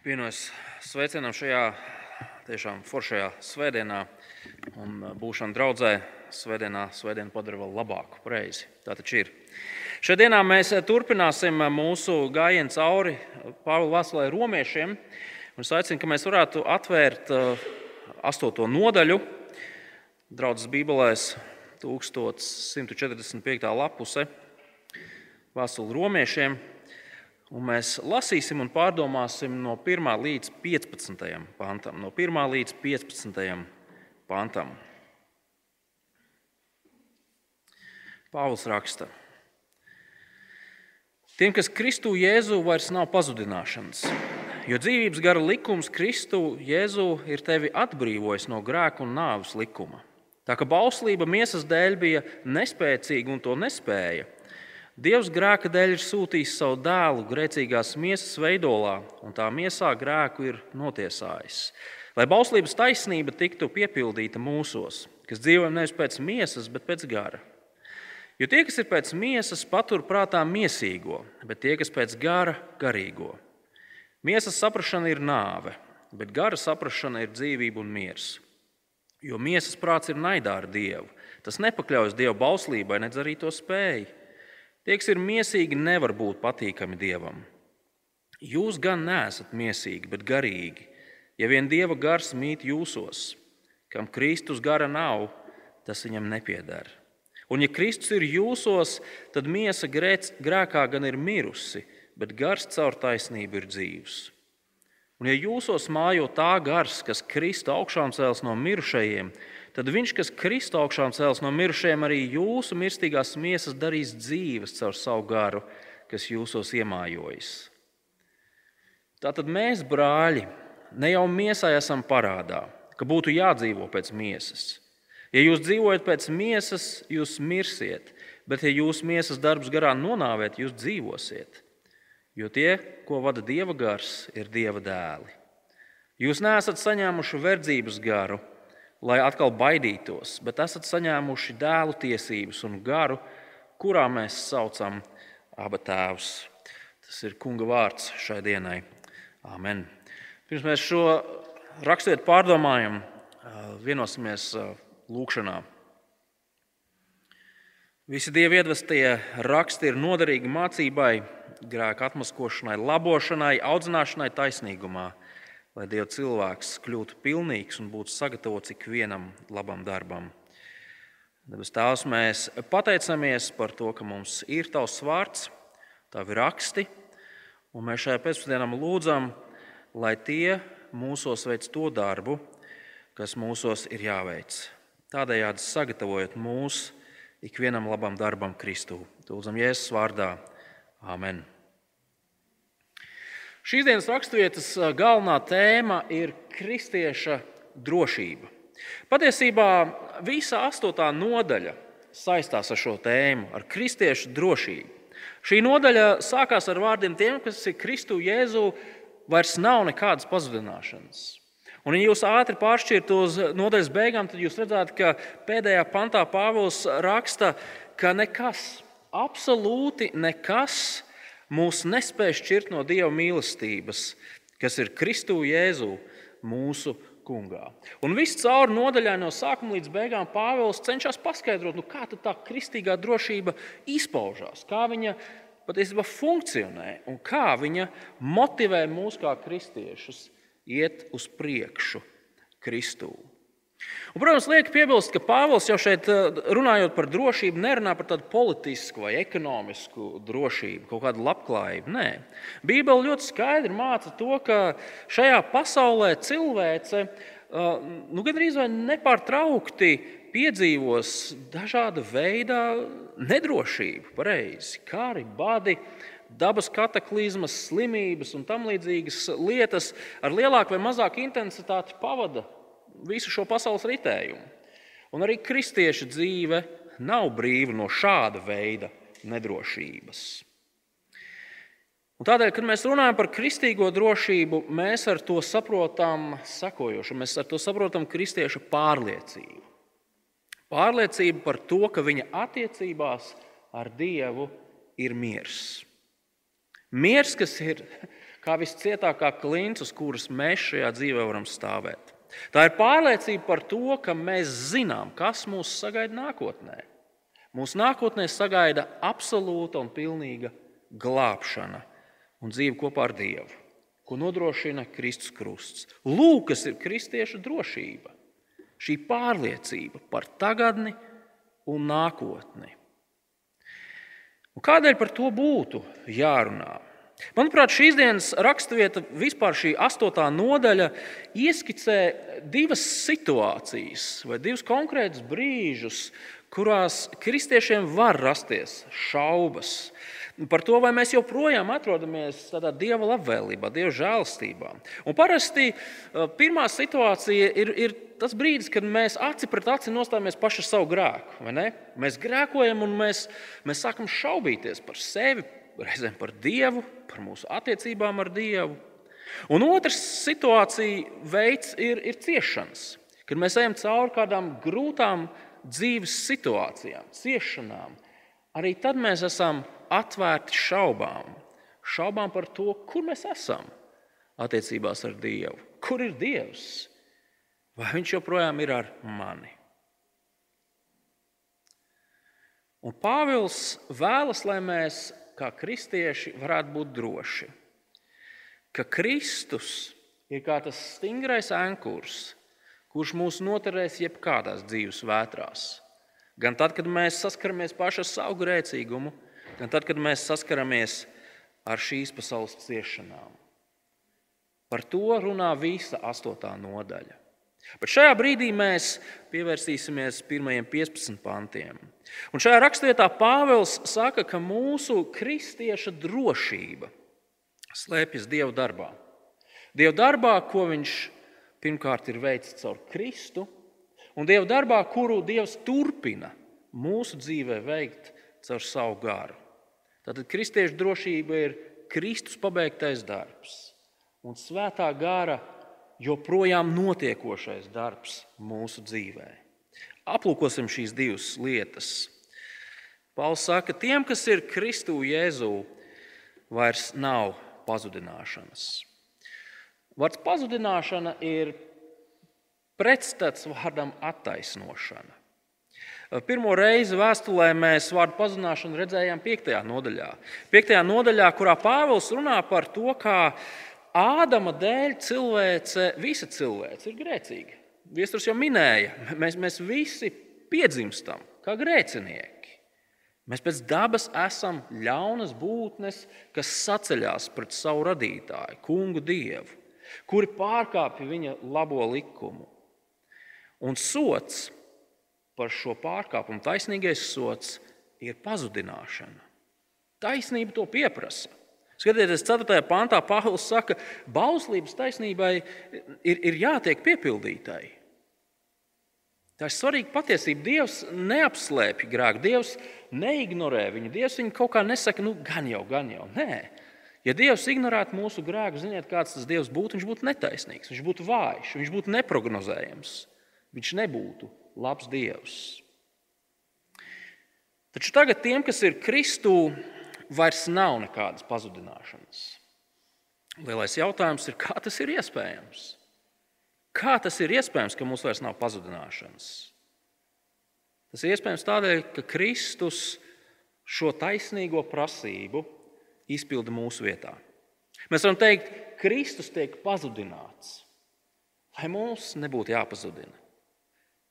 Pievienojos sveicienam šajā tiešām foršajā svētdienā un būšana draudzē. Svētdienā svētdienu padara vēl labāku, pareizi. Tā taču ir. Šajā dienā mēs turpināsim mūsu gājienu cauri Pāvila vēstulē romiešiem. Es aicinu, ka mēs varētu atvērt astoto nodaļu draudzes Bībelēs 1145. lapuse vēstuli romiešiem. Un mēs lasīsim un pārdomāsim no 1 līdz 15. pantam. No 1 līdz 15. pantam. Pāvils raksta. Tiem, kas Kristu Jēzu vairs nav pazudināšanas, jo dzīvības gara likums Kristu Jēzu ir tevi atbrīvojis no grēka un nāves likuma. Tā kā bauslība miesas dēļ bija nespēcīga un to nespēja, Dievs grēka dēļ ir sūtījis savu dēlu grēcīgās miesas veidolā, un tā miesā grēku ir notiesājis. Lai bauslības taisnība tiktu piepildīta mūsos, kas dzīvojam nevis pēc miesas, bet pēc gara. Jo tie, kas ir pēc miesas, patur prātā miesīgo, bet tie, kas pēc gara, garīgo. Miesas saprāšana ir nāve, bet gara saprāšana ir dzīvība un miers. Jo miesas prāts ir naidā ar Dievu. Tas nepakļaujas Dieva bauslībai, nedz arī to spēju. Tie, kas ir miesīgi, nevar būt patīkami Dievam. Jūs gan neesat miesīgi, bet garīgi. Ja vien Dieva gars mīt jūsos, kam Kristus gara nav, tas viņam nepieder. Un, ja Kristus ir jūsos, tad miesa grēkā gan ir mirusi, bet gars caur taisnību ir dzīvs. Un, ja jūsos mājo tā gars, kas Kristu augšām cēls no mirušajiem, tad viņš, kas Kristu augšām cēls no mirušajiem, arī jūsu mirstīgās miesas darīs dzīves caur savu garu, kas jūsos iemājojas. Tātad mēs, brāļi, ne jau miesai esam parādā, ka būtu jādzīvo pēc miesas. Ja jūs dzīvojat pēc miesas, jūs mirsiet, bet ja jūsu miesas darbs garā nonāvēt, jūs dzīvosiet. Jo tie, ko vada dieva gars, ir dieva dēli. Jūs neesat saņēmuši verdzības garu, lai atkal baidītos, bet esat saņēmuši dēlu tiesības un garu, kurā mēs saucam abu tēvus. Tas ir kunga vārds šai dienai. Amen. Pirms mēs šo raksturiet pārdomājam, vienosimies lūkšanā. Visi dievi iedvestie raksti ir noderīgi mācībai, grēka atmaskošanai, labošanai, audzināšanai taisnīgumā, lai Dieva cilvēks kļūtu pilnīgs un būtu sagatavots ikvienam labam darbam. Debes Tēvs, mēs pateicamies par to, ka mums ir Tavs vārds, Tavi raksti, un mēs šajā pēcpusdienā lūdzam, lai tie mūsos veic to darbu, kas mūsos ir jāveic. Tādējādi sagatavojot mūs ikvienam labam darbam Kristū. Lūdzam, Jēzus vārdā. Amen. Šīs dienas raksturvietas galvenā tēma ir kristieša drošība. Patiesībā visa astotā nodaļa saistās ar šo tēmu, ar kristiešu drošību. Šī nodaļa sākās ar vārdiem tiem, kas ir Kristu Jēzu, vairs nav nekādas pazudināšanas. Un, ja jūs ātri pāršķirtu uz nodaļas beigām, tad jūs redzat, ka pēdējā pantā Pāvils raksta, ka nekas, absolūti nekas mūs nespēj šķirt no Dieva mīlestības, kas ir Kristu Jēzu mūsu kungā. Un viss cauri nodaļai no sākuma līdz beigām Pāvils cenšas paskaidrot, nu, kā tā kristīgā drošība izpaužās, kā viņa patiesībā funkcionē un kā viņa motivē mūs kā kristiešus iet uz priekšu Kristū. Un, protams, liek piebilst, ka Pāvils jau šeit runājot par drošību, nerunā par tādu politisku vai ekonomisku drošību, kaut kādu labklājību. Nē, Bībele ļoti skaidri māca to, ka šajā pasaulē cilvēce nu, gandrīz vai nepārtraukti piedzīvos dažāda veida nedrošību, pareizi, kā arī badi, dabas kataklizmas, slimības un tam līdzīgas lietas ar lielāku vai mazāku intensitāti pavada visu šo pasaules ritējumu. Un arī kristieša dzīve nav brīva no šāda veida nedrošības. Un tādēļ, kad mēs runājam par kristīgo drošību, mēs ar to saprotam sekojošu. Mēs ar to saprotam kristieša pārliecību. Pārliecība par to, ka viņa attiecībās ar Dievu ir miers. Miers, kas ir kā viscietākā klints, uz kuras mēs šajā dzīvē varam stāvēt. Tā ir pārliecība par to, ka mēs zinām, kas mūs sagaida nākotnē. Mūsu nākotnē sagaida absolūta un pilnīga glābšana un dzīve kopā ar Dievu, ko nodrošina Kristus krusts. Lūk, kas ir kristiešu drošība, šī pārliecība par tagadni un nākotni. Un kādēļ par to būtu jārunā? Manuprāt, šīs dienas raksturvieta, vispār šī astotā nodaļa, ieskicē divas situācijas vai divus konkrētus brīžus, kurās kristiešiem var rasties šaubas par to, vai mēs joprojām atrodamies tādā dieva labvēlībā, dieva žēlstībā. Un parasti uh, pirmā situācija ir, ir tas brīdis, kad mēs aci pret aci nostājamies paši savu grēku. Mēs grēkojam un mēs, mēs sākam šaubīties par sevi, reizēm par Dievu, par mūsu attiecībām ar Dievu. Un otrs situācija veids ir, ir ciešanas, kad mēs ejam cauri kādām grūtām dzīves situācijām, ciešanām, arī tad mēs esam atvērti šaubām. Šaubām par to, kur mēs esam attiecībās ar Dievu. Kur ir Dievs? Vai Viņš joprojām ir ar mani? Un Pāvils vēlas, lai mēs, kā kristieši, varētu būt droši, ka Kristus ir kā tas stingrais ankurs, kurš mūs noturēs jebkādās dzīves vētrās. Gan tad, kad mēs saskaramies paši ar savu grēcīgumu, gan tad, kad mēs saskaramies ar šīs pasaules ciešanām. Par to runā visa astotā nodaļa. Bet šajā brīdī mēs pievērsīsimies pirmajiem 15 pantiem. Un šajā raksturvietā Pāvils saka, ka mūsu kristieša drošība slēpjas Dieva darbā. Dieva darbā, ko viņš pirmkārt ir veicis caur Kristu, un Dieva darbā, kuru Dievs turpina mūsu dzīvē veikt caur savu garu. Tātad kristiešu drošība ir Kristus pabeigtais darbs un svētā gara joprojām notiekošais darbs mūsu dzīvē. Aplūkosim šīs divas lietas. Pauls saka, tiem, kas ir Kristu Jēzū, vairs nav pazudināšanas. Vārds pazudināšana ir pretstats vārdam attaisnošana. Pirmo reizi vēstulē mēs vārdu pazudināšanu redzējām 5. nodaļā. 5. nodaļā, kurā Pāvils runā par to, kā Ādama dēļ cilvēce, visa cilvēce ir grēcīga. Viesturs jau minēja, mēs, mēs visi piedzimstam kā grēcinieki. Mēs pēc dabas esam ļaunas būtnes, kas saceļās pret savu radītāju, kungu dievu kuri pārkāpja viņa labo likumu. Un sots par šo pārkāpumu, taisnīgais sots, ir pazudināšana. Taisnība to pieprasa. Skatieties, 4. pāntā Pāvils saka, ka bauslības taisnībai ir, ir jātiek piepildītai. Tā ir svarīga patiesība. Dievs neapslēpj grēku, Dievs neignorē viņu. Dievs viņu kaut kā nesaka, nu, gan jau, gan jau. Nē, Ja Dievs ignorētu mūsu grēku, ziniet, kāds tas Dievs būtu, viņš būtu netaisnīgs, viņš būtu vājš, viņš būtu neparedzējams. Viņš nebūtu labs Dievs. Taču tagad tiem, kas ir Kristū, vairs nav nekādas pazudināšanas. Lielais jautājums ir, kā tas ir iespējams? Kā tas ir iespējams, ka mums vairs nav pazudināšanas? Tas ir iespējams tādēļ, ka Kristus šo taisnīgo prasību izpilda mūsu vietā. Mēs varam teikt, Kristus tiek pazudināts, lai mums nebūtu jāpazudina.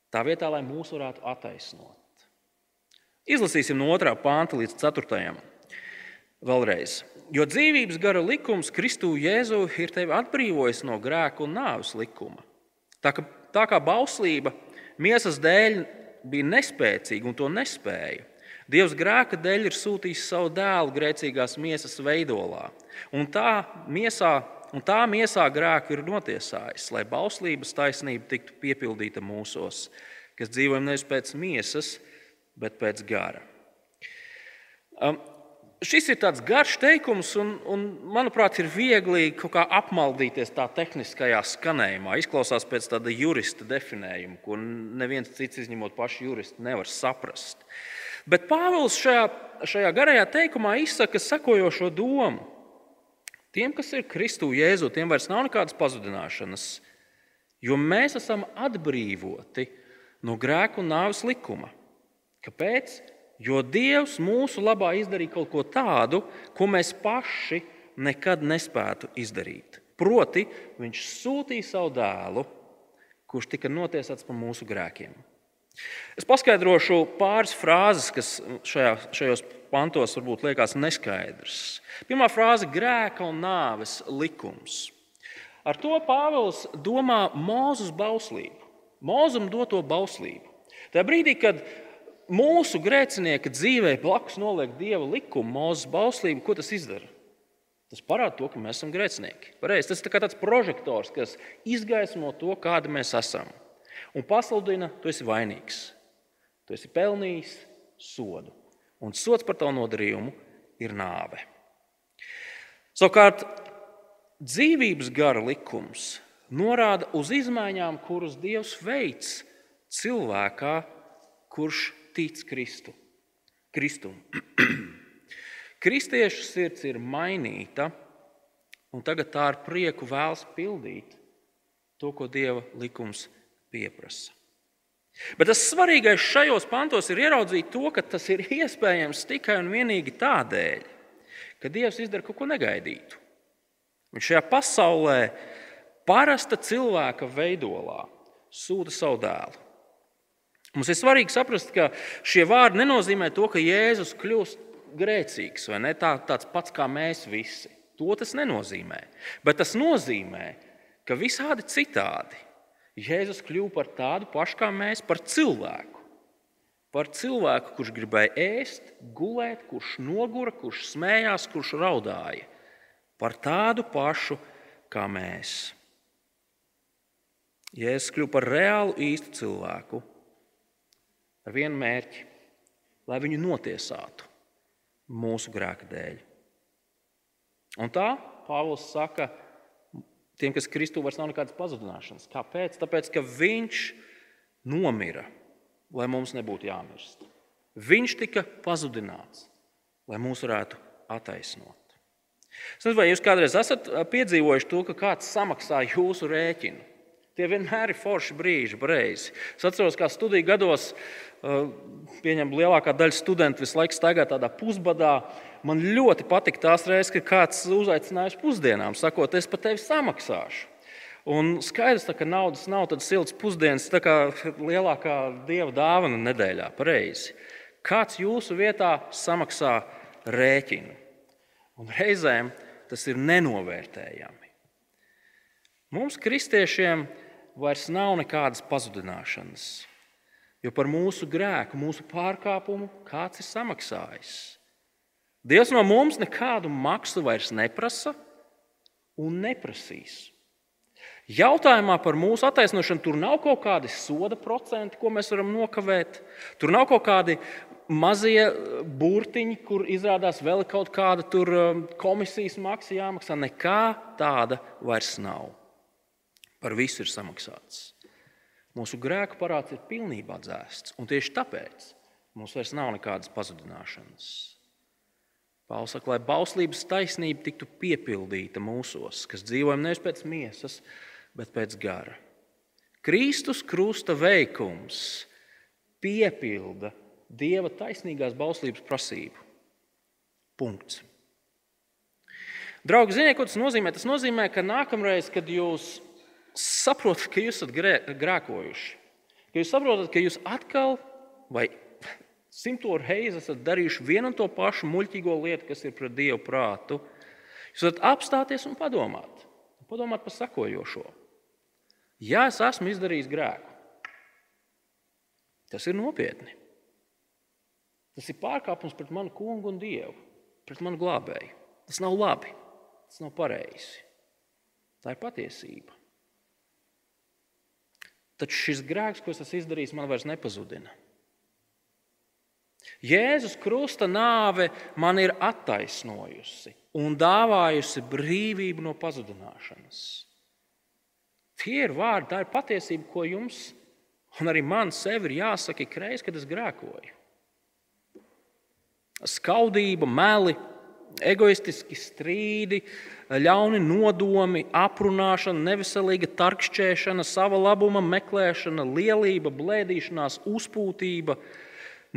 Tā vietā, lai mūs varētu attaisnot. Izlasīsim no 2. pānta līdz 4. Vēlreiz. Jo dzīvības gara likums Kristū Jēzu ir tevi atbrīvojis no grēka un nāves likuma. Tā kā, tā kā bauslība miesas dēļ bija nespēcīga un to nespēja, Dievs grēka dēļ ir sūtījis savu dēlu grēcīgās miesas veidolā, un tā miesā, un tā miesā grēku ir notiesājis, lai bauslības taisnība tiktu piepildīta mūsos, kas dzīvojam nevis pēc miesas, bet pēc gara. Um, Šis ir tāds garš teikums, un, un manuprāt, ir viegli apmaldīties tā tehniskajā skanējumā. Izklausās pēc tāda jurista definējuma, ko neviens cits, izņemot pašu juristu, nevar saprast. Bet Pāvils šajā, šajā garajā teikumā izsaka sekojošo domu. Tiem, kas ir Kristu Jēzu, tiem vairs nav nekādas pazudināšanas, jo mēs esam atbrīvoti no grēku un nāves likuma. Kāpēc? Jo Dievs mūsu labā izdarīja kaut ko tādu, ko mēs paši nekad nespētu izdarīt. Proti, Viņš sūtīja savu dēlu, kurš tika notiesāts par mūsu grēkiem. Es paskaidrošu pāris frāzes, kas šajā, šajos pantos varbūt liekas neskaidrs. Pirmā frāze - grēka un nāves likums. Ar to Pāvils domā Mūzes bauslību, Mūzum doto bauslību. Tajā brīdī, kad mūsu grēcinieka dzīvē blakus noliek dieva likumu, Mūzes bauslību, ko tas izdara? Tas parāda to, ka mēs esam grēcinieki. Pareiz, tas ir tāds prožektors, kas izgaismo to, kādi mēs esam. Un pasludina, tu esi vainīgs. Tu esi pelnījis sodu. Un sots par tavu nodarījumu ir nāve. Savukārt, dzīvības gara likums norāda uz izmaiņām, kuras Dievs veids cilvēkā, kurš tic Kristu. Kristum. Kristiešu sirds ir mainīta, un tagad tā ar prieku vēlas pildīt to, ko Dieva likums pieprasa. Bet tas svarīgais šajos pantos ir ieraudzīt to, ka tas ir iespējams tikai un vienīgi tādēļ, ka Dievs izdara kaut ko negaidītu. Viņš šajā pasaulē, parasta cilvēka veidolā, sūta savu dēlu. Mums ir svarīgi saprast, ka šie vārdi nenozīmē to, ka Jēzus kļūst grēcīgs vai ne tā, tāds pats kā mēs visi. To tas nenozīmē. Bet tas nozīmē, ka visādi citādi Jēzus kļuva par tādu pašu kā mēs, par cilvēku. Par cilvēku, kurš gribēja ēst, gulēt, kurš nogura, kurš smējās, kurš raudāja. Par tādu pašu kā mēs. Jēzus kļuva par reālu īstu cilvēku ar vienu mērķi, lai viņu notiesātu mūsu grēka dēļ. Un tā Pāvils saka, tiem, kas Kristū vairs nav nekādas pazudināšanas. Kāpēc? Tāpēc, ka viņš nomira, lai mums nebūtu jāmirst. Viņš tika pazudināts, lai mūs varētu attaisnot. Es nezinu, vai jūs kādreiz esat piedzīvojuši to, ka kāds samaksā jūsu rēķinu. Tie vienmēr ir forši brīži, pareizi. Es atceros, kā studiju gados, pieņem lielākā daļa studentu visu laiku staigā tādā pusbadā. Man ļoti patika tās reizes, kad kāds uzaicināja uz pusdienām, sakot, es par tevi samaksāšu. Un skaidrs, ka naudas nav tādas siltas pusdienas, tā kā lielākā dieva dāvana nedēļā. Pareizi. Kāds jūsu vietā samaksā rēķinu? Un reizēm tas ir nenovērtējami. Mums, kristiešiem, vairs nav nekādas pazudināšanas. Jo par mūsu grēku, mūsu pārkāpumu kāds ir samaksājis. Dievs no mums nekādu maksu vairs neprasa un neprasīs. Jautājumā par mūsu attaisnošanu tur nav kaut kādi soda procenti, ko mēs varam nokavēt. Tur nav kaut kādi mazie burtiņi, kur izrādās vēl kaut kāda um, komisijas maksa jāmaksā. Nekā tāda vairs nav. Par visu ir samaksāts. Mūsu grēku parāds ir pilnībā dzēsts, un tieši tāpēc mums vairs nav nekādas pazudināšanas. Pāvils saka, lai bauslības taisnība tiktu piepildīta mūsos, kas dzīvojam nevis pēc miesas, bet pēc gara. Kristus krusta veikums piepilda Dieva taisnīgās bauslības prasību. Punkts. Draugi, ziniet, ko tas nozīmē? Tas nozīmē, ka nākamreiz, kad jūs saprotat, ka jūs esat grēkojuši. Ka jūs saprotat, ka jūs atkal vai simto reizi esat darījuši vienu un to pašu muļķīgo lietu, kas ir pret Dievu prātu. Jūs varat apstāties un padomāt. Padomāt par sakojošo. Ja es esmu izdarījis grēku, tas ir nopietni. Tas ir pārkāpums pret manu kungu un dievu, pret manu glābēju. Tas nav labi, tas nav pareizi. Tā ir patiesība. Taču šis grēks, ko es esmu izdarījis, man vairs nepazudina. Jēzus krusta nāve man ir attaisnojusi un dāvājusi brīvību no pazudināšanas. Tie ir vārdi, tā ir patiesība, ko jums un arī man sev ir jāsaka ik reiz, kad es grēkoju. Skaudība, meli, egoistiski strīdi, ļauni nodomi, aprunāšana, neveselīga tarkšķēšana, sava labuma meklēšana, lielība, blēdīšanās, uzpūtība,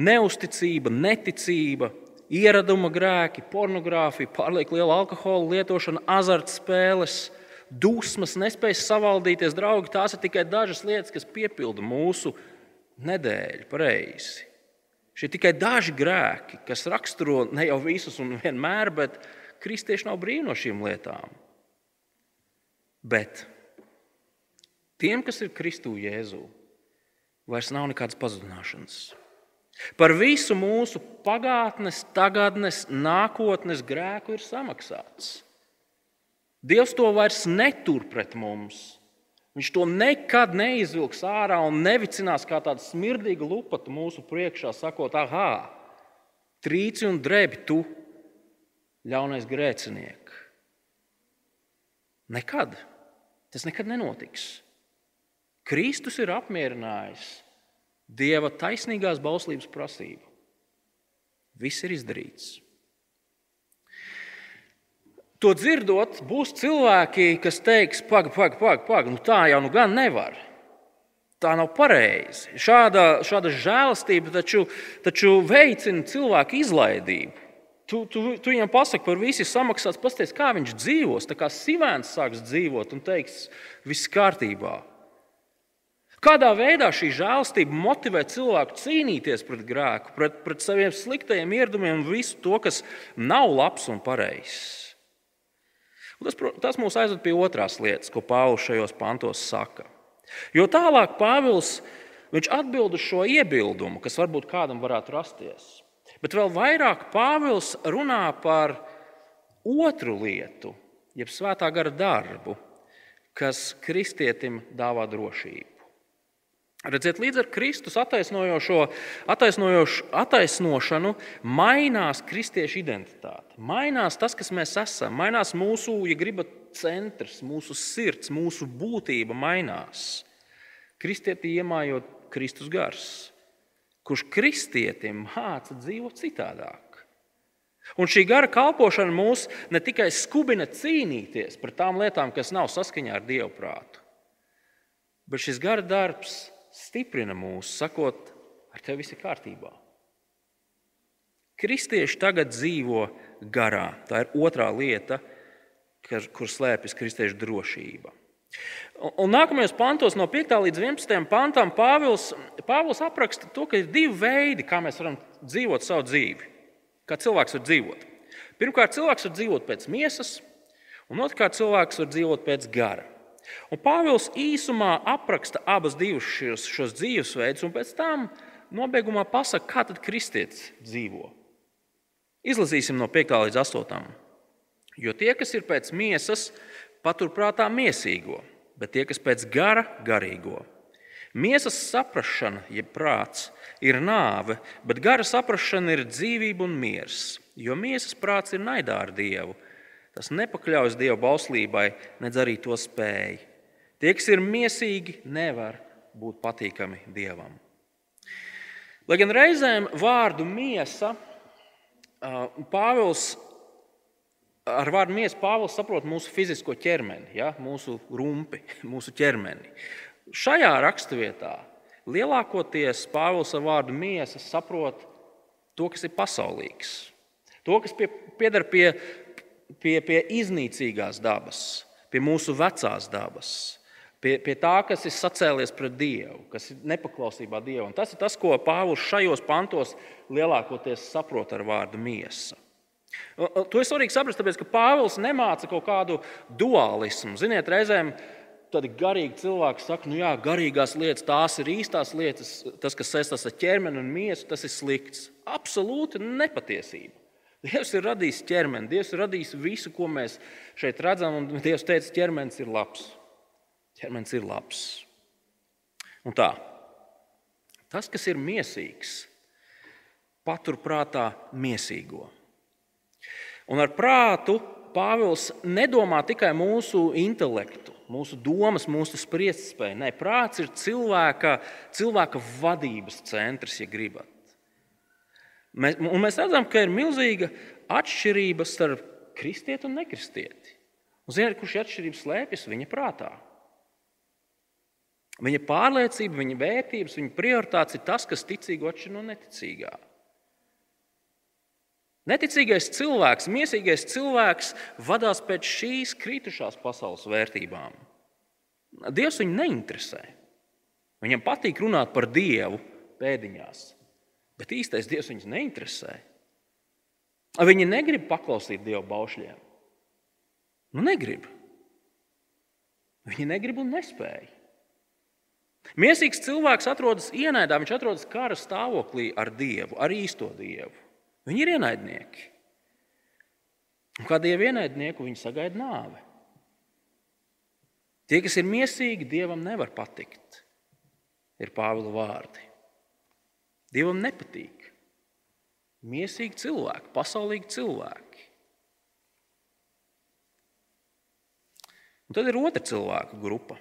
neusticība, neticība, ieraduma grēki, pornogrāfija, pārlieku liela alkohola lietošana, azartspēles, dusmas, nespējas savaldīties. Draugi, tās ir tikai dažas lietas, kas piepilda mūsu nedēļu pareizi. Šie tikai daži grēki, kas raksturo ne jau visus un vienmēr, bet kristieši nav brīvi no šīm lietām. Bet tiem, kas ir Kristū Jēzū, vairs nav nekādas pazudināšanas. Par visu mūsu pagātnes, tagadnes, nākotnes grēku ir samaksāts. Dievs to vairs netur pret mums. Viņš to nekad neizvilks ārā un nevicinās kā tādu smirdīgu lupatu mūsu priekšā, sakot, ah, trīci un drebi tu, ļaunais grēcinieks. Nekad. Tas nekad nenotiks. Kristus ir apmierinājis Dieva taisnīgās bauslības prasību. Viss ir izdarīts. To dzirdot, būs cilvēki, kas teiks, pagaidi, pagaidi, pagaidi, pag, nu tā jau nu gan nevar. Tā nav pareizi. Šāda, šāda žēlastība taču, taču veicina cilvēku izlaidību. Tu, tu, tu viņam pasaki, par visu samaksāts, pasties, kā viņš dzīvos. Tā kā sivēns sāks dzīvot un teiks, viss kārtībā. Kādā veidā šī žēlastība motivē cilvēku cīnīties pret grēku, pret, pret saviem sliktajiem ieradumiem un visu to, kas nav labs un pareizs? Un tas, tas mūs aizved pie otrās lietas, ko Pāvils šajos pantos saka. Jo tālāk Pāvils atbild uz šo iebildumu, kas varbūt kādam varētu rasties. Bet vēl vairāk Pāvils runā par otru lietu, jeb svētā gara darbu, kas kristietim dāvā drošību. Redziet, līdz ar Kristus attaisnošanu mainās kristiešu identitāte. Mainās tas, kas mēs esam, mainās mūsu, ja gribat, centrs, mūsu sirds, mūsu būtība mainās. Kristietī iemājot Kristus gars, kurš kristietim māca dzīvot citādāk. Un šī gara kalpošana mūs ne tikai skubina cīnīties par tām lietām, kas nav saskaņā ar Dievu prātu, bet šis gara darbs stiprina mūs, sakot, ar tevi viss ir kārtībā. Kristieši tagad dzīvo garā. Tā ir otrā lieta, kur, slēpjas kristiešu drošība. Un nākamajos pantos, no 5. līdz 11. pantam, Pāvils, Pāvils apraksta to, ka ir divi veidi, kā mēs varam dzīvot savu dzīvi. Kā cilvēks var dzīvot. Pirmkārt, cilvēks var dzīvot pēc miesas, un otrkārt, cilvēks var dzīvot pēc gara. Un Pāvils īsumā apraksta abas šos, šos dzīvesveidus, un pēc tam nobeigumā pasaka, kā tad kristietis dzīvo. Izlasīsim no 5. līdz 8. Jo tie, kas ir pēc miesas, paturprātā miesīgo, bet tie, kas pēc gara, garīgo. Miesas saprāšana, jeb prāts, ir nāve, bet gara saprāšana ir dzīvība un miers. Jo miesas prāts ir naidā ar Dievu, Tas nepakļaujas Dieva bauslībai, nedz arī to spēj. Tie, kas ir mīsīgi, nevar būt patīkami Dievam. Lai gan reizēm vārdu miesa, Pāvils ar vārdu miesa Pāvils saprot mūsu fizisko ķermeni, ja? mūsu rumpi, mūsu ķermeni. Šajā raksturvietā lielākoties Pāvils ar vārdu miesa saprot to, kas ir pasaulīgs, to, kas pie, pieder pie pie, pie iznīcīgās dabas, pie mūsu vecās dabas, pie, pie tā, kas ir sacēlies pret Dievu, kas ir nepaklausībā Dievam. Tas ir tas, ko Pāvils šajos pantos lielākoties saprot ar vārdu miesa. To ir svarīgi saprast, tāpēc, ka Pāvils nemāca kaut kādu dualismu. Ziniet, reizēm tādi garīgi cilvēki saka, nu jā, garīgās lietas, tās ir īstās lietas, tas, kas saistās ar ķermeni un miesu, tas ir slikts. Absolūti nepatiesība. Dievs ir radījis ķermeni, Dievs ir radījis visu, ko mēs šeit redzam, un Dievs teica, ķermenis ir labs. Ķermenis ir labs. Un tā, tas, kas ir mīsīgs, paturprātā mīsīgo. Un ar prātu Pāvils nedomā tikai mūsu intelektu, mūsu domas, mūsu spriestspēju. Nē, prāts ir cilvēka, cilvēka vadības centrs, ja gribat. Mēs, mēs redzam, ka ir milzīga atšķirība starp kristieti un nekristieti. Un ziniet, kur šī atšķirība slēpjas? Viņa prātā. Viņa pārliecība, viņa vērtības, viņa prioritātes ir tas, kas ticīgo atšķir no neticīgā. Neticīgais cilvēks, mīsīgais cilvēks vadās pēc šīs kritušās pasaules vērtībām. Dievs viņu neinteresē. Viņam patīk runāt par Dievu pēdiņās, bet īstais Dievs viņus neinteresē. Viņi negrib paklausīt Dieva baušļiem. Nu, negrib. Viņi negrib un nespēja. Miesīgs cilvēks atrodas ienaidā, viņš atrodas kara stāvoklī ar Dievu, ar īsto Dievu. Viņi ir ienaidnieki. Un kā Dieva ienaidnieku viņi sagaida nāvi. Tie, kas ir miesīgi, Dievam nevar patikt, ir Pāvila vārdi. Dievam nepatīk. Miesīgi cilvēki, pasaulīgi cilvēki. Un tad ir otra cilvēku grupa.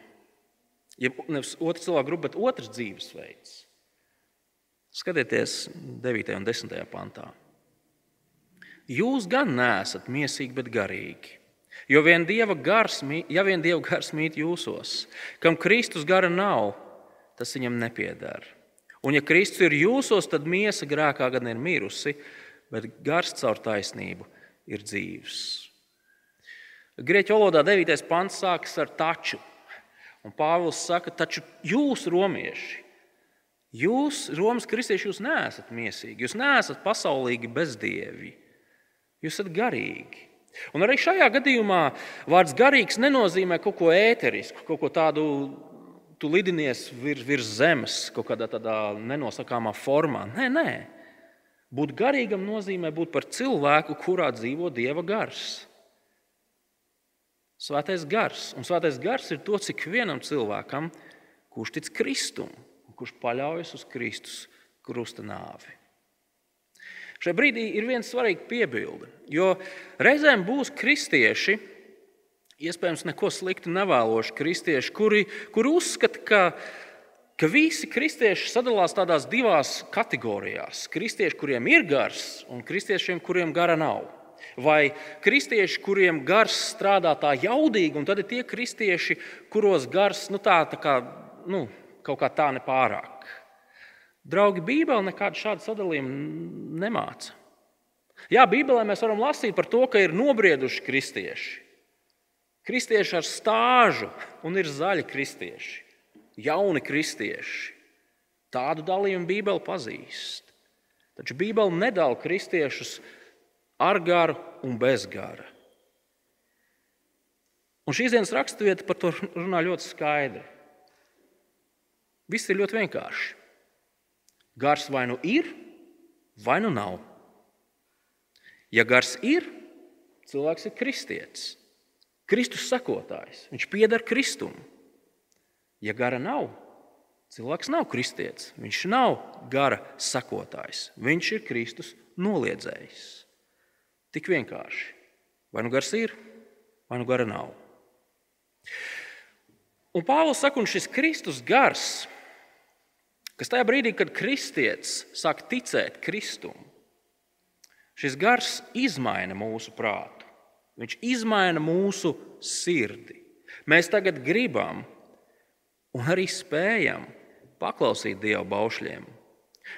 Ja nevis otra cilvēka grupa, bet otrs dzīvesveids. Skatieties, 9. un 10. pantā. Jūs gan neesat mīsīgi, bet garīgi. Jo vien dieva gars, ja vien dieva gars mīt jūsos, kam Kristus gara nav, tas viņam nepiedara. Un ja Kristus ir jūsos, tad miesa grēkā gan ir mirusi, bet gars caur taisnību ir dzīves. Grieķu valodā 9. pants sākas ar taču. Un Pāvils saka, taču jūs, romieši, jūs, Romas kristieši, jūs neesat miesīgi, jūs neesat pasaulīgi bezdievi, jūs esat garīgi. Un arī šajā gadījumā vārds garīgs nenozīmē kaut ko ēterisku, kaut ko tādu, tu lidinies virs, virs zemes, kaut kādā tādā nenosakāmā formā. Nē, nē. Būt garīgam nozīmē būt par cilvēku, kurā dzīvo dieva gars. Svētais gars. Un svētais gars ir to, cik vienam cilvēkam, kurš tic Kristum, kurš paļaujas uz Kristus krusta nāvi. Šajā brīdī ir viena svarīga piebilde, jo reizēm būs kristieši, iespējams, neko sliktu nevēloši kristieši, kuri, kuri uzskata, ka, ka visi kristieši sadalās tādās divās kategorijās. Kristieši, kuriem ir gars, un kristiešiem, kuriem gara nav. Vai kristieši, kuriem gars strādā tā jaudīgi, un tad ir tie kristieši, kuros gars nu, tā, tā kā, nu, kaut kā tā nepārāk. Draugi, Bībele nekādu šādu sadalījumu nemāca. Jā, Bībelē mēs varam lasīt par to, ka ir nobrieduši kristieši. Kristieši ar stāžu un ir zaļi kristieši, jauni kristieši. Tādu dalījumu Bībele pazīst. Taču Bībele nedala kristiešus ar garu un bez gara. Un šīs dienas raksturvieta par to runā ļoti skaidri. Viss ir ļoti vienkārši. Gars vai nu ir, vai nu nav. Ja gars ir, cilvēks ir kristietis, Kristus sekotājs, viņš pieder Kristum. Ja gara nav, cilvēks nav kristietis, viņš nav gara sekotājs, viņš ir Kristus noliedzējs. Tik vienkārši. Vai nu gars ir, vai nu gara nav. Un Pāvils saka, un šis Kristus gars, kas tajā brīdī, kad kristietis sāk ticēt Kristum, šis gars izmaina mūsu prātu. Viņš izmaina mūsu sirdi. Mēs tagad gribam un arī spējam paklausīt Dieva baušļiem.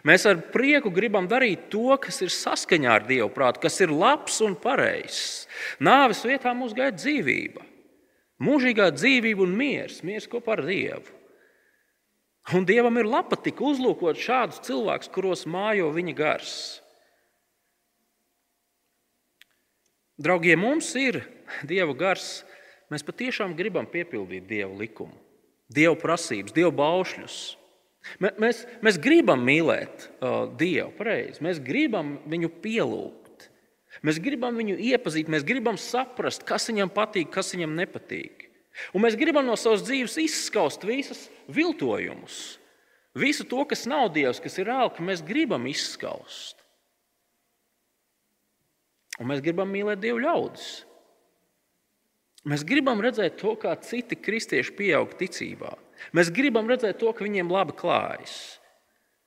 Mēs ar prieku gribam darīt to, kas ir saskaņā ar Dievu prātu, kas ir labs un pareizs. Nāves vietā mums gaida dzīvība, mūžīgā dzīvība un miers, miers kopā ar Dievu. Un Dievam ir patīk uzlūkot šādus cilvēkus, kuros mājo viņa gars. Draugi, ja mums ir Dieva gars, mēs patiešām gribam piepildīt Dieva likumu, Dieva prasības, Dieva baušļus. Mēs, mēs gribam mīlēt uh, Dievu, pareizi. Mēs gribam viņu pielūgt. Mēs gribam viņu iepazīt, mēs gribam saprast, kas viņam patīk, kas viņam nepatīk. Un mēs gribam no savas dzīves izskaust visus viltojumus. Visu to, kas nav Dievs, kas ir ēlka, mēs gribam izskaust. Un mēs gribam mīlēt Dievu ļaudis. Mēs gribam redzēt to, kā citi kristieši pieaug ticībā. Mēs gribam redzēt to, ka viņiem labi klājas.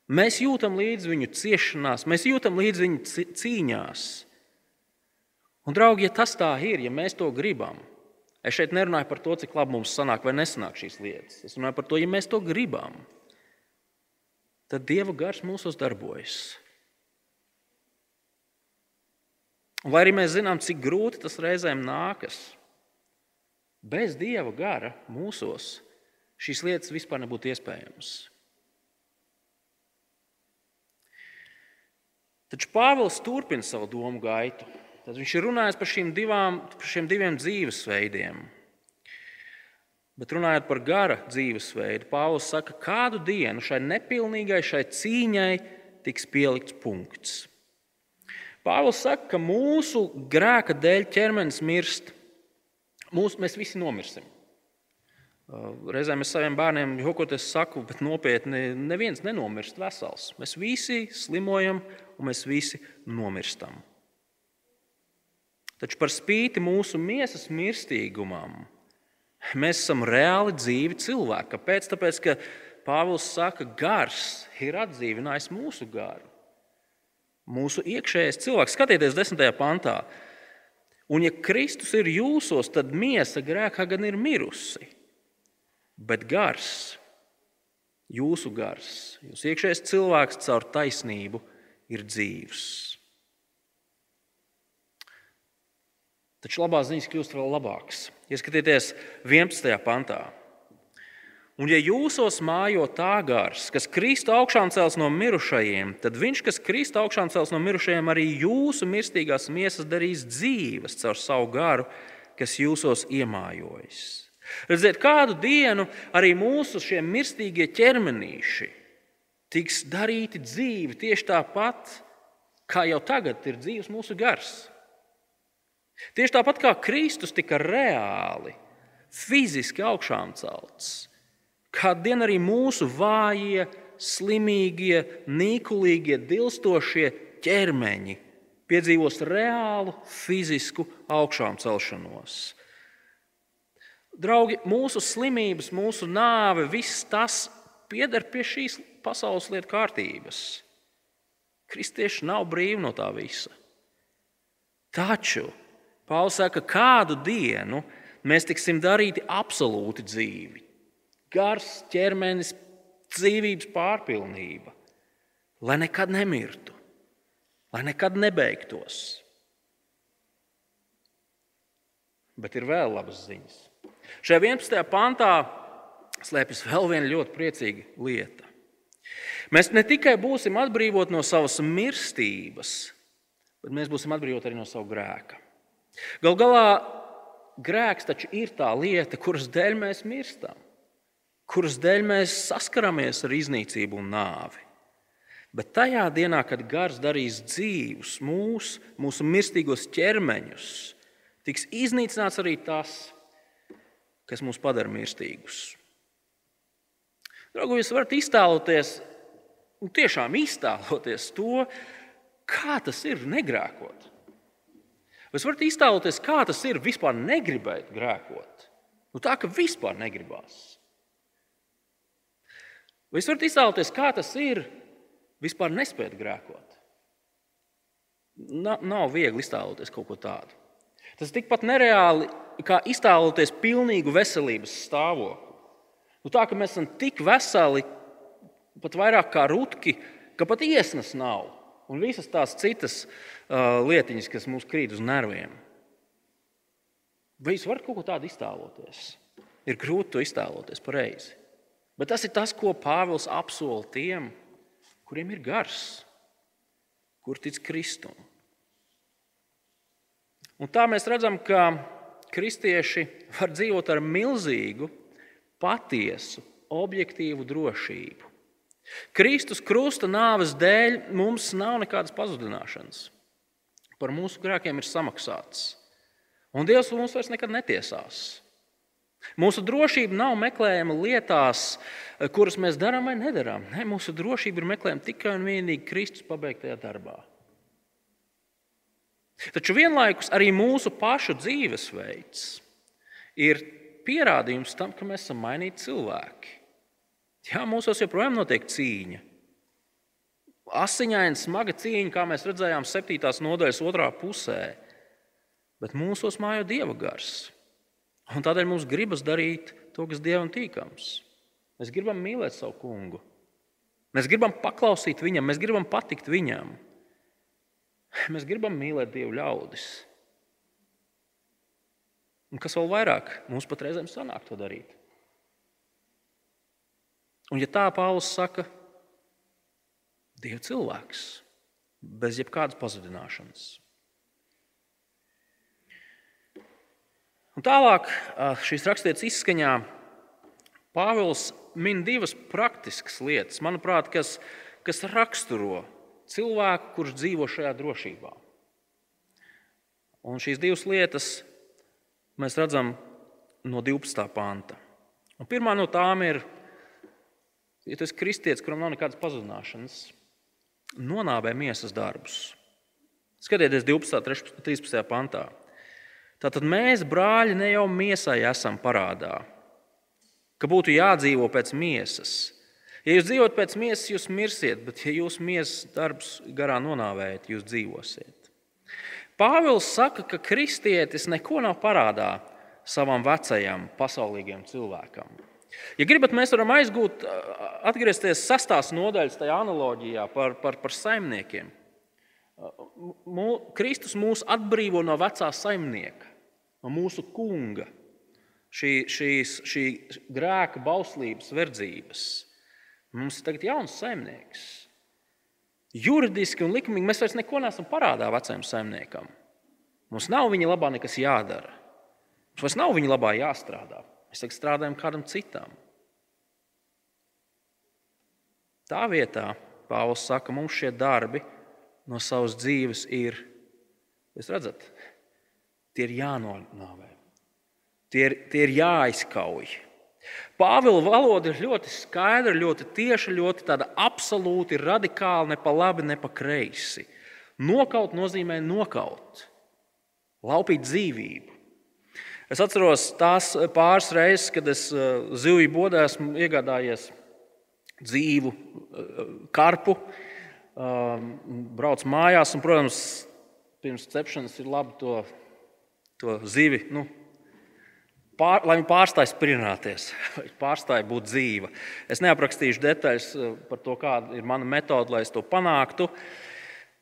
Mēs jūtam līdzi viņu ciešanās, mēs jūtam līdzi viņu cīņās. Un, draugi, ja tas tā ir, ja mēs to gribam, Es šeit nerunāju par to, cik labi mums sanāk vai nesanāk šīs lietas. Es runāju par to, ja mēs to gribam, tad Dieva gars mūsos darbojas. Un lai arī mēs zinām, cik grūti tas reizēm nākas, bez Dieva gara mūsos šīs lietas vispār nebūtu iespējamas. Taču Pāvils turpina savu domu gaitu. Tad viņš ir runājis par, divām, par šiem diviem dzīvesveidiem. Bet runājot par gara dzīvesveidu, Pāvils saka, kādu dienu šai nepilnīgai, šai cīņai tiks pielikts punkts. Pāvils saka, ka mūsu grēka dēļ ķermenis mirst. Mūs, mēs visi nomirsim. Reizēm es saviem bērniem jokoties saku, bet nopietni neviens nenomirst vesels. Mēs visi slimojam un mēs visi nomirstam. Taču par spīti mūsu miesas mirstīgumam, mēs esam reāli dzīvi cilvēki. Kāpēc? Tāpēc, ka Pāvils saka, ka gars ir atdzīvinājis mūsu garu. Mūsu iekšējais cilvēks, skatieties, desmitajā pantā. Un, ja Kristus ir jūsos, tad miesa grēkā gan ir mirusi. Bet gars, jūsu gars, jūsu iekšējais cilvēks caur taisnību ir dzīvs. Taču labās ziņas kļūst vēl labākas. Ieskatieties 11. pantā. Un, ja jūsos mājo tā gars, kas Kristu augšām cels no mirušajiem, tad viņš, kas Kristu augšām cels no mirušajiem, arī jūsu mirstīgās miesas darīs dzīves caur savu garu, kas jūsos iemājojas. Redziet, kādu dienu arī mūsu mirstīgie ķermenīši tiks darīti dzīvi tieši tāpat, kā jau tagad ir dzīves mūsu gars. Tieši tāpat kā Kristus tika reāli, fiziski augšām celts, kādu dienu arī mūsu vājie, slimīgie, nīkulīgie, dilstošie ķermeņi piedzīvos reālu fizisku augšām celšanos. Draugi, mūsu slimības, mūsu nāve, viss tas pieder pie šīs pasaules lietu kārtības. Kristieši nav brīvi no tā visa. Taču Pāvils saka, ka kādu dienu mēs tiksim darīti absolūti dzīvi. Gars, ķermenis, dzīvības pārpilnība, lai nekad nemirtu, lai nekad nebeigtos. Bet ir vēl labas ziņas. Šajā 11. pantā slēpjas vēl viena ļoti priecīga lieta. Mēs ne tikai būsim atbrīvoti no savas mirstības, bet mēs būsim atbrīvoti arī no sava grēka. Galu galā grēks taču ir tā lieta, kuras dēļ mēs mirstam, kuras dēļ mēs saskaramies ar iznīcību un nāvi. Bet tajā dienā, kad gars darīs dzīvus mūsu, mūsu mirstīgos ķermeņus, tiks iznīcināts arī tas, kas mūs padara mirstīgus. Draugi, jūs varat iztēloties, un tiešām iztēloties to, kā tas ir negrēkot. Jūs varat iztēloties, kā tas ir vispār negribēt grēkot. Nu, tā ka vispār negribās. Vai varat iztēloties, kā tas ir vispār nespēt grēkot? Na, nav viegli iztēloties kaut ko tādu. Tas ir tikpat nereāli, kā iztēloties pilnīgu veselības stāvokli. Nu, tā ka mēs esam tik veseli, pat vairāk kā rutki, ka pat iesnas nav un visas tās citas uh, lietiņas, kas mums krīt uz nerviem. Vai jūs varat kaut ko tādu iztēloties? Ir grūti to iztēloties pareizi. Bet tas ir tas, ko Pāvils apsola tiem, kuriem ir gars, kur tic Kristum. Un tā mēs redzam, ka kristieši var dzīvot ar milzīgu, patiesu, objektīvu drošību. Kristus krusta nāves dēļ mums nav nekādas pazudināšanas. Par mūsu grēkiem ir samaksāts. Un Dievs mums vairs nekad netiesās. Mūsu drošība nav meklējama lietās, kuras mēs darām vai nedarām. Ne, mūsu drošība ir meklējama tikai un vienīgi Kristus pabeigtajā darbā. Taču vienlaikus arī mūsu pašu dzīvesveids ir pierādījums tam, ka mēs esam mainīti cilvēki. Jā, mūsos joprojām notiek cīņa. Asiņaina, smaga cīņa, kā mēs redzējām 7. nodaļas otrā pusē, bet mūsos mājo dieva gars. Un tādēļ mums gribas darīt to, kas Dievam tīkams. Mēs gribam mīlēt savu kungu. Mēs gribam paklausīt viņam, mēs gribam patikt viņam. Mēs gribam mīlēt Dievu ļaudis. Un kas vēl vairāk, mums pat reizēm sanāk to darīt. Un ja tā Pāvils saka, Dieva cilvēks, bez jebkādas pazudināšanas. Un tālāk šīs raksturītas izskaņā Pāvils min divas praktiskas lietas, manuprāt, kas, kas raksturo cilvēku, kurš dzīvo šajā drošībā. Un šīs divas lietas mēs redzam no 12. panta. Un pirmā no tām ir, ja tas kristietis, kuram nav nekādas pazudināšanas, nonāvē miesas darbus. Skatieties, 12. un 13. pantā. Tātad mēs, brāļi, ne jau miesai esam parādā, ka būtu jādzīvo pēc miesas. Ja jūs dzīvojat pēc miesas, jūs mirsiet, bet ja jūsu miesas darbs garā nonāvējat, jūs dzīvosiet. Pāvils saka, ka kristietis neko nav parādā savam vecajam, pasaulīgam cilvēkam. Ja gribat, mēs varam aizgūt, atgriezties sastās nodaļas tajā analoģijā par, par, par saimniekiem. Kristus mūs atbrīvo no vecā saimnieka, no mūsu kunga, šī, šīs, šī grēka, bauslības, verdzības. Mums ir tagad jauns saimnieks. Juridiski un likumīgi mēs vairs neko neesam parādā vecajam saimniekam. Mums nav viņa labā nekas jādara. Mums vairs nav viņa labā jāstrādā. Mēs tagad strādājam kādam citam. Tā vietā Pāvils saka, mums šie darbi no savas dzīves ir, jūs redzat, tie ir jānonāvē. Tie ir, tie ir jāizkauj. Pāvila valoda ir ļoti skaidra, ļoti tieša, ļoti absolūti radikāla, ne pa labi, ne pa kreisi. Nokaut nozīmē nokaut, laupīt dzīvību. Es atceros tās pāris reizes, kad es eh, zivju bodā esmu iegādājies dzīvu eh, karpu, um, brauc mājās, un, protams, pirms cepšanas ir labi to, to zivi. Nu, Pār, lai viņi pārstāj sprināties, pārstāj būt dzīva. Es neaprakstīšu detaļas eh, par to, kāda ir mana metode, lai es to panāktu.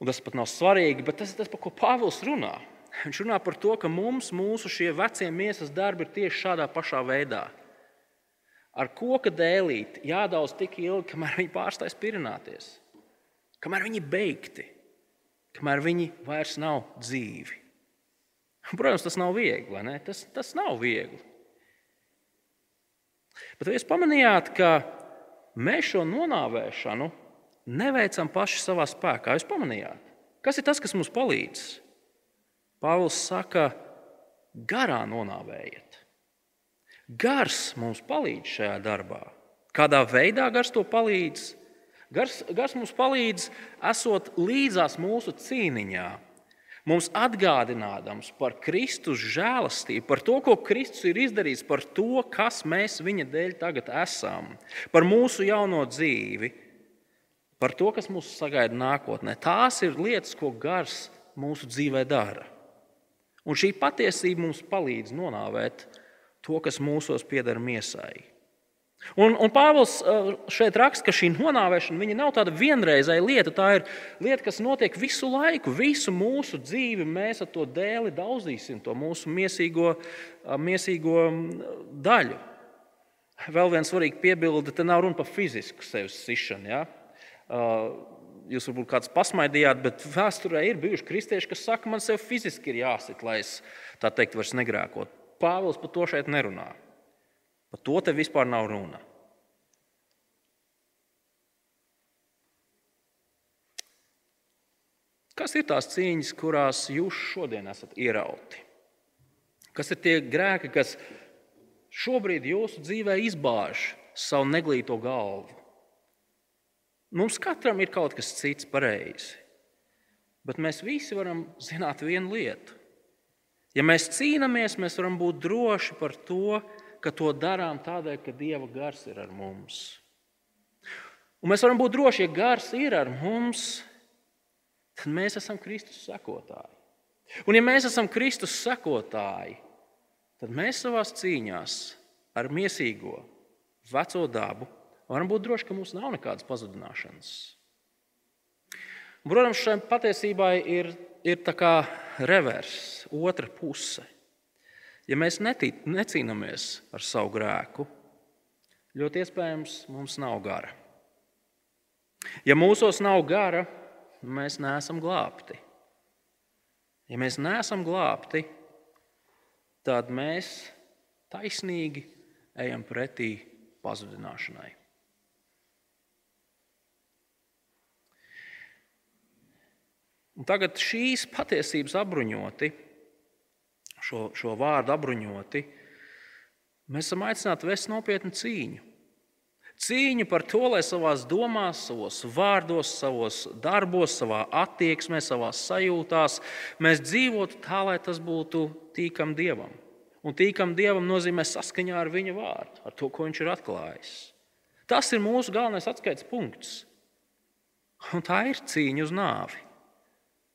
Un tas pat nav svarīgi, bet tas ir tas, par ko Pāvils runā. Viņš runā par to, ka mums mūsu šie vecie miesas darbi ir tieši šādā pašā veidā. Ar koka dēlīti jādauz tik ilgi, kamēr viņi pārstāj spirināties, kamēr viņi beigti, kamēr viņi vairs nav dzīvi. Protams, tas nav viegli. Tas, tas nav viegli. Bet jūs pamanījāt, ka mēs šo nonāvēšanu neveicam paši savā spēkā? Jūs pamanījāt, kas ir tas, kas mums palīdz? Pāvils saka, garā nonāvējiet. Gars mums palīdz šajā darbā. Kādā veidā gars to palīdz? Gars, gars mums palīdz, esot līdzās mūsu cīniņā, mums atgādinādams par Kristus žēlastību, par to, ko Kristus ir izdarījis, par to, kas mēs viņa dēļ tagad esam, par mūsu jauno dzīvi, par to, kas mūs sagaida nākotnē. Tās ir lietas, ko gars mūsu dzīvē dara. Un šī patiesība mums palīdz nonāvēt to, kas mūsos pieder miesai. Un, un Pāvils uh, šeit raksta, ka šī nonāvēšana nav tāda vienreizēja lieta. Tā ir lieta, kas notiek visu laiku, visu mūsu dzīvi. Mēs ar to dēli daudzīsim to mūsu miesīgo, uh, miesīgo mm, daļu. Vēl viens svarīgs piebilde, te nav runa par fizisku sevis sišanu. Ja? Jūs varbūt kāds pasmaidījāt, bet vēsturē ir bijuši kristieši, kas saka, man sev fiziski ir jāsit, lai es tā teikt, vairs negrēkot. Pāvils par to šeit nerunā. Par to te vispār nav runa. Kas ir tās cīņas, kurās jūs šodien esat ierauti? Kas ir tie grēki, kas šobrīd jūsu dzīvē izbāž savu neglīto galvu? Mums katram ir kaut kas cits pareizi, bet mēs visi varam zināt vienu lietu. Ja mēs cīnāmies, mēs varam būt droši par to, ka to darām tādēļ, ka Dieva gars ir ar mums. Un mēs varam būt droši, ja gars ir ar mums, tad mēs esam Kristus sekotāji. Un ja mēs esam Kristus sekotāji, tad mēs savā cīņā ar mīsīgo, veco dabu varam būt droši, ka mums nav nekādas pazudināšanas. Protams, šai patiesībai ir, ir tā kā reverss, otra puse. Ja mēs netīt, necīnāmies ar savu grēku, ļoti iespējams, mums nav gara. Ja mūsos nav gara, mēs neesam glābti. Ja mēs neesam glābti, tad mēs taisnīgi ejam pretī pazudināšanai. Un tagad šīs patiesības apbruņoti, šo, šo vārdu apbruņoti, mēs esam aicināti vest nopietnu cīņu. Cīņu par to, lai savā domās, savos vārdos, savos darbos, savā attieksmē, savā sajūtās mēs dzīvotu tā, lai tas būtu tīkam Dievam. Un tīkam Dievam nozīmē saskaņā ar Viņa vārdu, ar to, ko Viņš ir atklājis. Tas ir mūsu galvenais atskaites punkts. Un tā ir cīņa uz nāvi.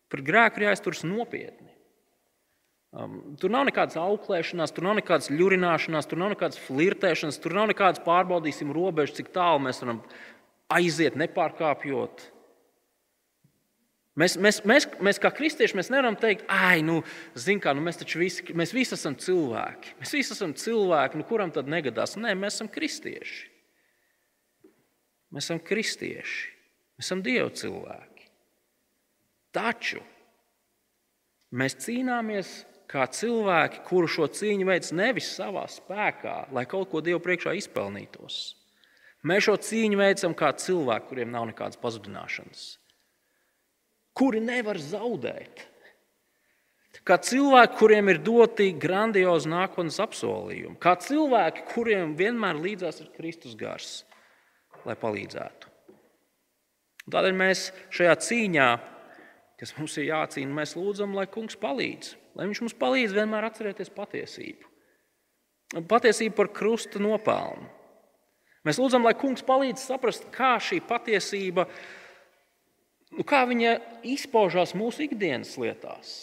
Par grēku ir jāizturas nopietni. Um, tur nav nekādas auklēšanās, tur nav nekādas ļurināšanās, tur nav nekādas flirtēšanas, tur nav nekādas pārbaudīsim robežas, cik tālu mēs varam aiziet, nepārkāpjot. Mēs, mēs, mēs, mēs kā kristieši mēs nevaram teikt, ah, nu, kā, nu, mēs taču visi, mēs visi esam cilvēki. Mēs visi esam cilvēki, nu, kuram tad negadās? Nē, mēs esam kristieši. Mēs esam kristieši. Mēs esam dievu cilvēki. Taču mēs cīnāmies kā cilvēki, kuru šo cīņu veids nevis savā spēkā, lai kaut ko Dievu priekšā izpelnītos. Mēs šo cīņu veicam kā cilvēki, kuriem nav nekādas pazudināšanas, kuri nevar zaudēt. Kā cilvēki, kuriem ir doti grandiozi nākotnes apsolījumi, kā cilvēki, kuriem vienmēr līdzās ir Kristus gars, lai palīdzētu. Tādēļ mēs šajā cīņā, kas mums ir jācīna, mēs lūdzam, lai Kungs palīdz lai Viņš mums palīdz vienmēr atcerēties patiesību. Patiesību par krusta nopelnu. Mēs lūdzam, lai Kungs palīdz saprast, kā šī patiesība, nu, kā viņa izpaužās mūsu ikdienas lietās,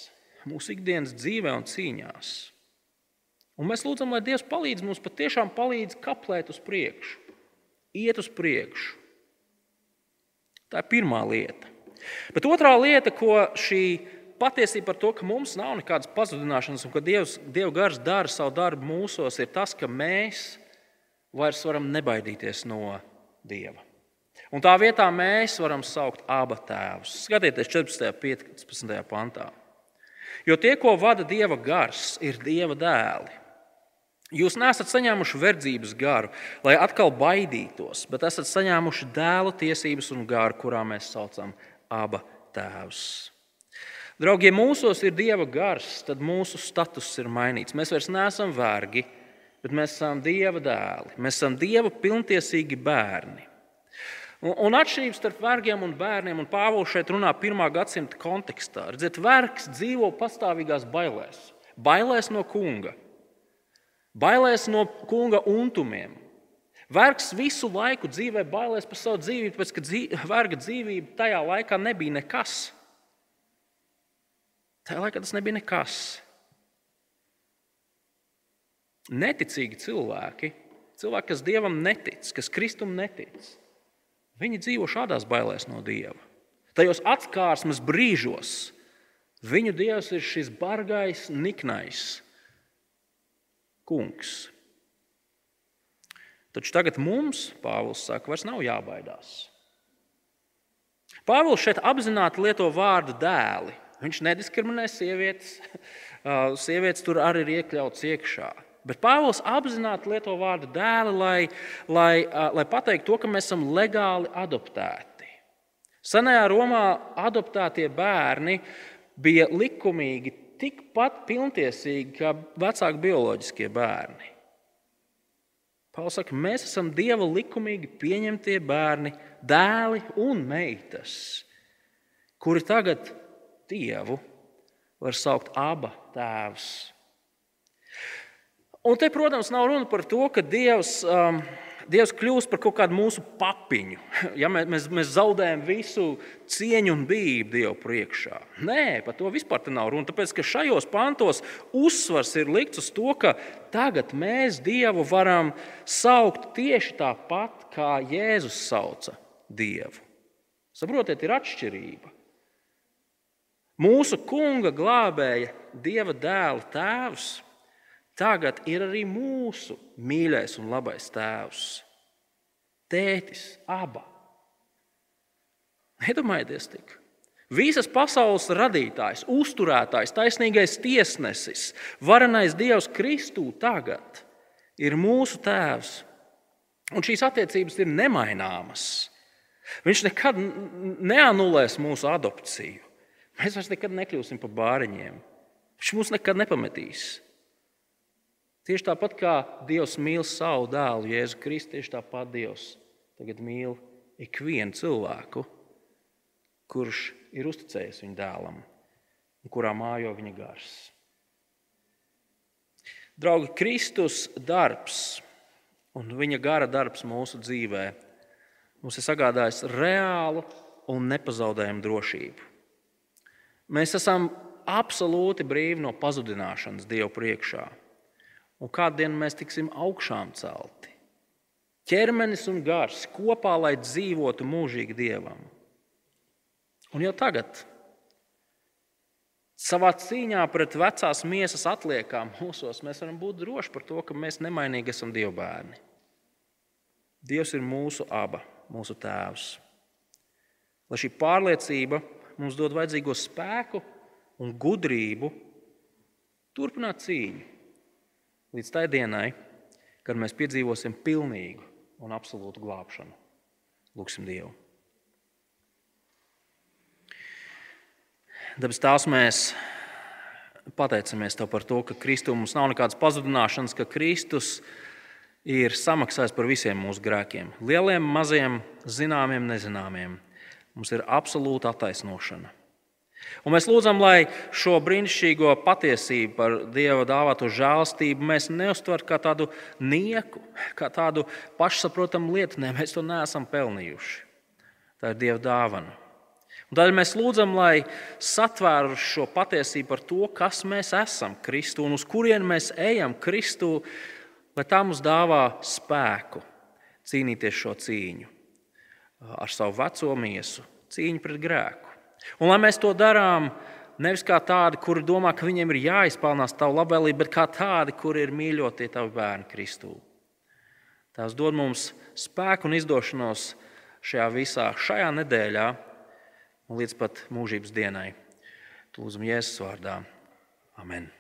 mūsu ikdienas dzīvē un cīņās. Un mēs lūdzam, lai Dievs palīdz mums patiešām palīdz kaplēt uz priekšu, iet uz priekšu. Tā ir pirmā lieta. Bet otrā lieta, ko šī patiesība par to, ka mums nav nekādas pazudināšanas un ka Dievs, Dieva gars dara savu darbu mūsos, ir tas, ka mēs vairs varam nebaidīties no Dieva. Un tā vietā mēs varam saukt abu tēvus. Skatieties, 14. un 15. pantā. Jo tie, ko vada Dieva gars, ir Dieva dēli. Jūs neesat saņēmuši verdzības garu, lai atkal baidītos, bet esat saņēmuši dēla tiesības un garu, kurā mēs saucam abu tēvus. Draugi, ja mūsos ir dieva gars, tad mūsu status ir mainīts. Mēs vairs neesam vergi, bet mēs esam dieva dēli. Mēs esam dieva pilntiesīgi bērni. Un, un atšķirības starp vergiem un bērniem, un Pāvils šeit runā pirmā gadsimta kontekstā. Redziet, vergs dzīvo pastāvīgās bailēs. Bailēs no kunga, bailēs no kunga untumiem. Vergs visu laiku dzīvē bailēs par savu dzīvību, tāpēc ka dzīv, verga dzīvība tajā laikā nebija nekas. Tajā laikā tas nebija nekas. Neticīgi cilvēki, cilvēki, kas dievam netic, kas kristum netic, viņi dzīvo šādās bailēs no dieva. Tajos atskārsmes brīžos viņu dievs ir šis bargais, niknais kungs. Taču tagad mums, Pāvils saka, vairs nav jābaidās. Pāvils šeit apzināti lieto vārdu dēli. Viņš nediskriminē sievietes. Sievietes tur arī ir iekļauts iekšā. Bet Pāvils apzināti lieto vārdu dēli, lai, lai, lai pateiktu to, ka mēs esam legāli adoptēti. Senajā Romā adoptētie bērni bija likumīgi tikpat pilntiesīgi kā vecāki bioloģiskie bērni. Pāvils saka, mēs esam Dieva likumīgi pieņemtie bērni, dēli un meitas, kuri tagad Dievu var saukt abu tēvus. Un te, protams, nav runa par to, ka Dievs um, Dievs kļūst par kaut kādu mūsu papiņu. Ja mēs, mēs zaudējam visu cieņu un bību Dievu priekšā. Nē, par to vispār nav runa. Tāpēc, ka šajos pantos uzsvars ir likts uz to, ka tagad mēs Dievu varam saukt tieši tāpat, kā Jēzus sauca Dievu. Saprotiet, ir atšķirība. Mūsu kunga glābēja Dieva dēla tēvs tagad ir arī mūsu mīļais un labais tēvs. Tētis, aba. Nedomājieties tik. Visas pasaules radītājs, uzturētājs, taisnīgais tiesnesis, varenais Dievs Kristū tagad ir mūsu tēvs. Un šīs attiecības ir nemaināmas. Viņš nekad neanulēs mūsu adopciju. Mēs vairs nekad nekļūsim par bāriņiem. Viņš mūs nekad nepametīs. Tieši tāpat kā Dievs mīl savu dēlu, Jēzu Kristu, tieši tāpat Dievs tagad mīl ikvienu cilvēku, kurš ir uzticējies viņa dēlam un kurā mājo viņa gars. Draugi, Kristus darbs un viņa gara darbs mūsu dzīvē mums ir sagādājis reālu un nepazaudējumu drošību. Mēs esam absolūti brīvi no pazudināšanas Dievu priekšā un kādien mēs tiksim augšām celti. Ķermenis un gars kopā, lai dzīvotu mūžīgi dievam. Un jau tagad, savā cīņā pret vecās miesas atliekām mūsos, mēs varam būt droši par to, ka mēs nemainīgi esam Dieva bērni. Dievs ir mūsu aba, mūsu tēvs. Lai šī pārliecība mums dod vajadzīgo spēku un gudrību turpināt cīņu līdz tai dienai, kad mēs piedzīvosim pilnīgu un absolūtu glābšanu. Lūksim Dievu. Dabas tās mēs pateicamies Tev par to, ka Kristus mums nav nekādas pazudināšanas, ka Kristus ir samaksājis par visiem mūsu grēkiem. Lieliem, maziem, zināmiem, nezināmiem. Mums ir absolūta attaisnošana. Un mēs lūdzam, lai šo brīnišķīgo patiesību par Dieva dāvāto žēlstību mēs neuztvertu kā tādu nieku, kā tādu pašsaprotamu lietu. Nē, mēs to neesam pelnījuši. Tā ir Dieva dāvana. Tādēļ mēs lūdzam, lai satvēru šo patiesību par to, kas mēs esam Kristu un uz kurien mēs ejam Kristu, lai tā mums dāvā spēku cīnīties šo cīņu ar savu veco miesu, cīņu pret grēku. Un lai mēs to darām nevis kā tādi, kuri domā, ka viņiem ir jāizpelnās tavu labvēlību, bet kā tādi, kuri ir mīļotie tavi bērni Kristū. Tās dod mums spēku un izdošanos šajā visā, šajā nedēļā un līdz pat mūžības dienai. Lūdzam, Jēzus vārdā. Amen.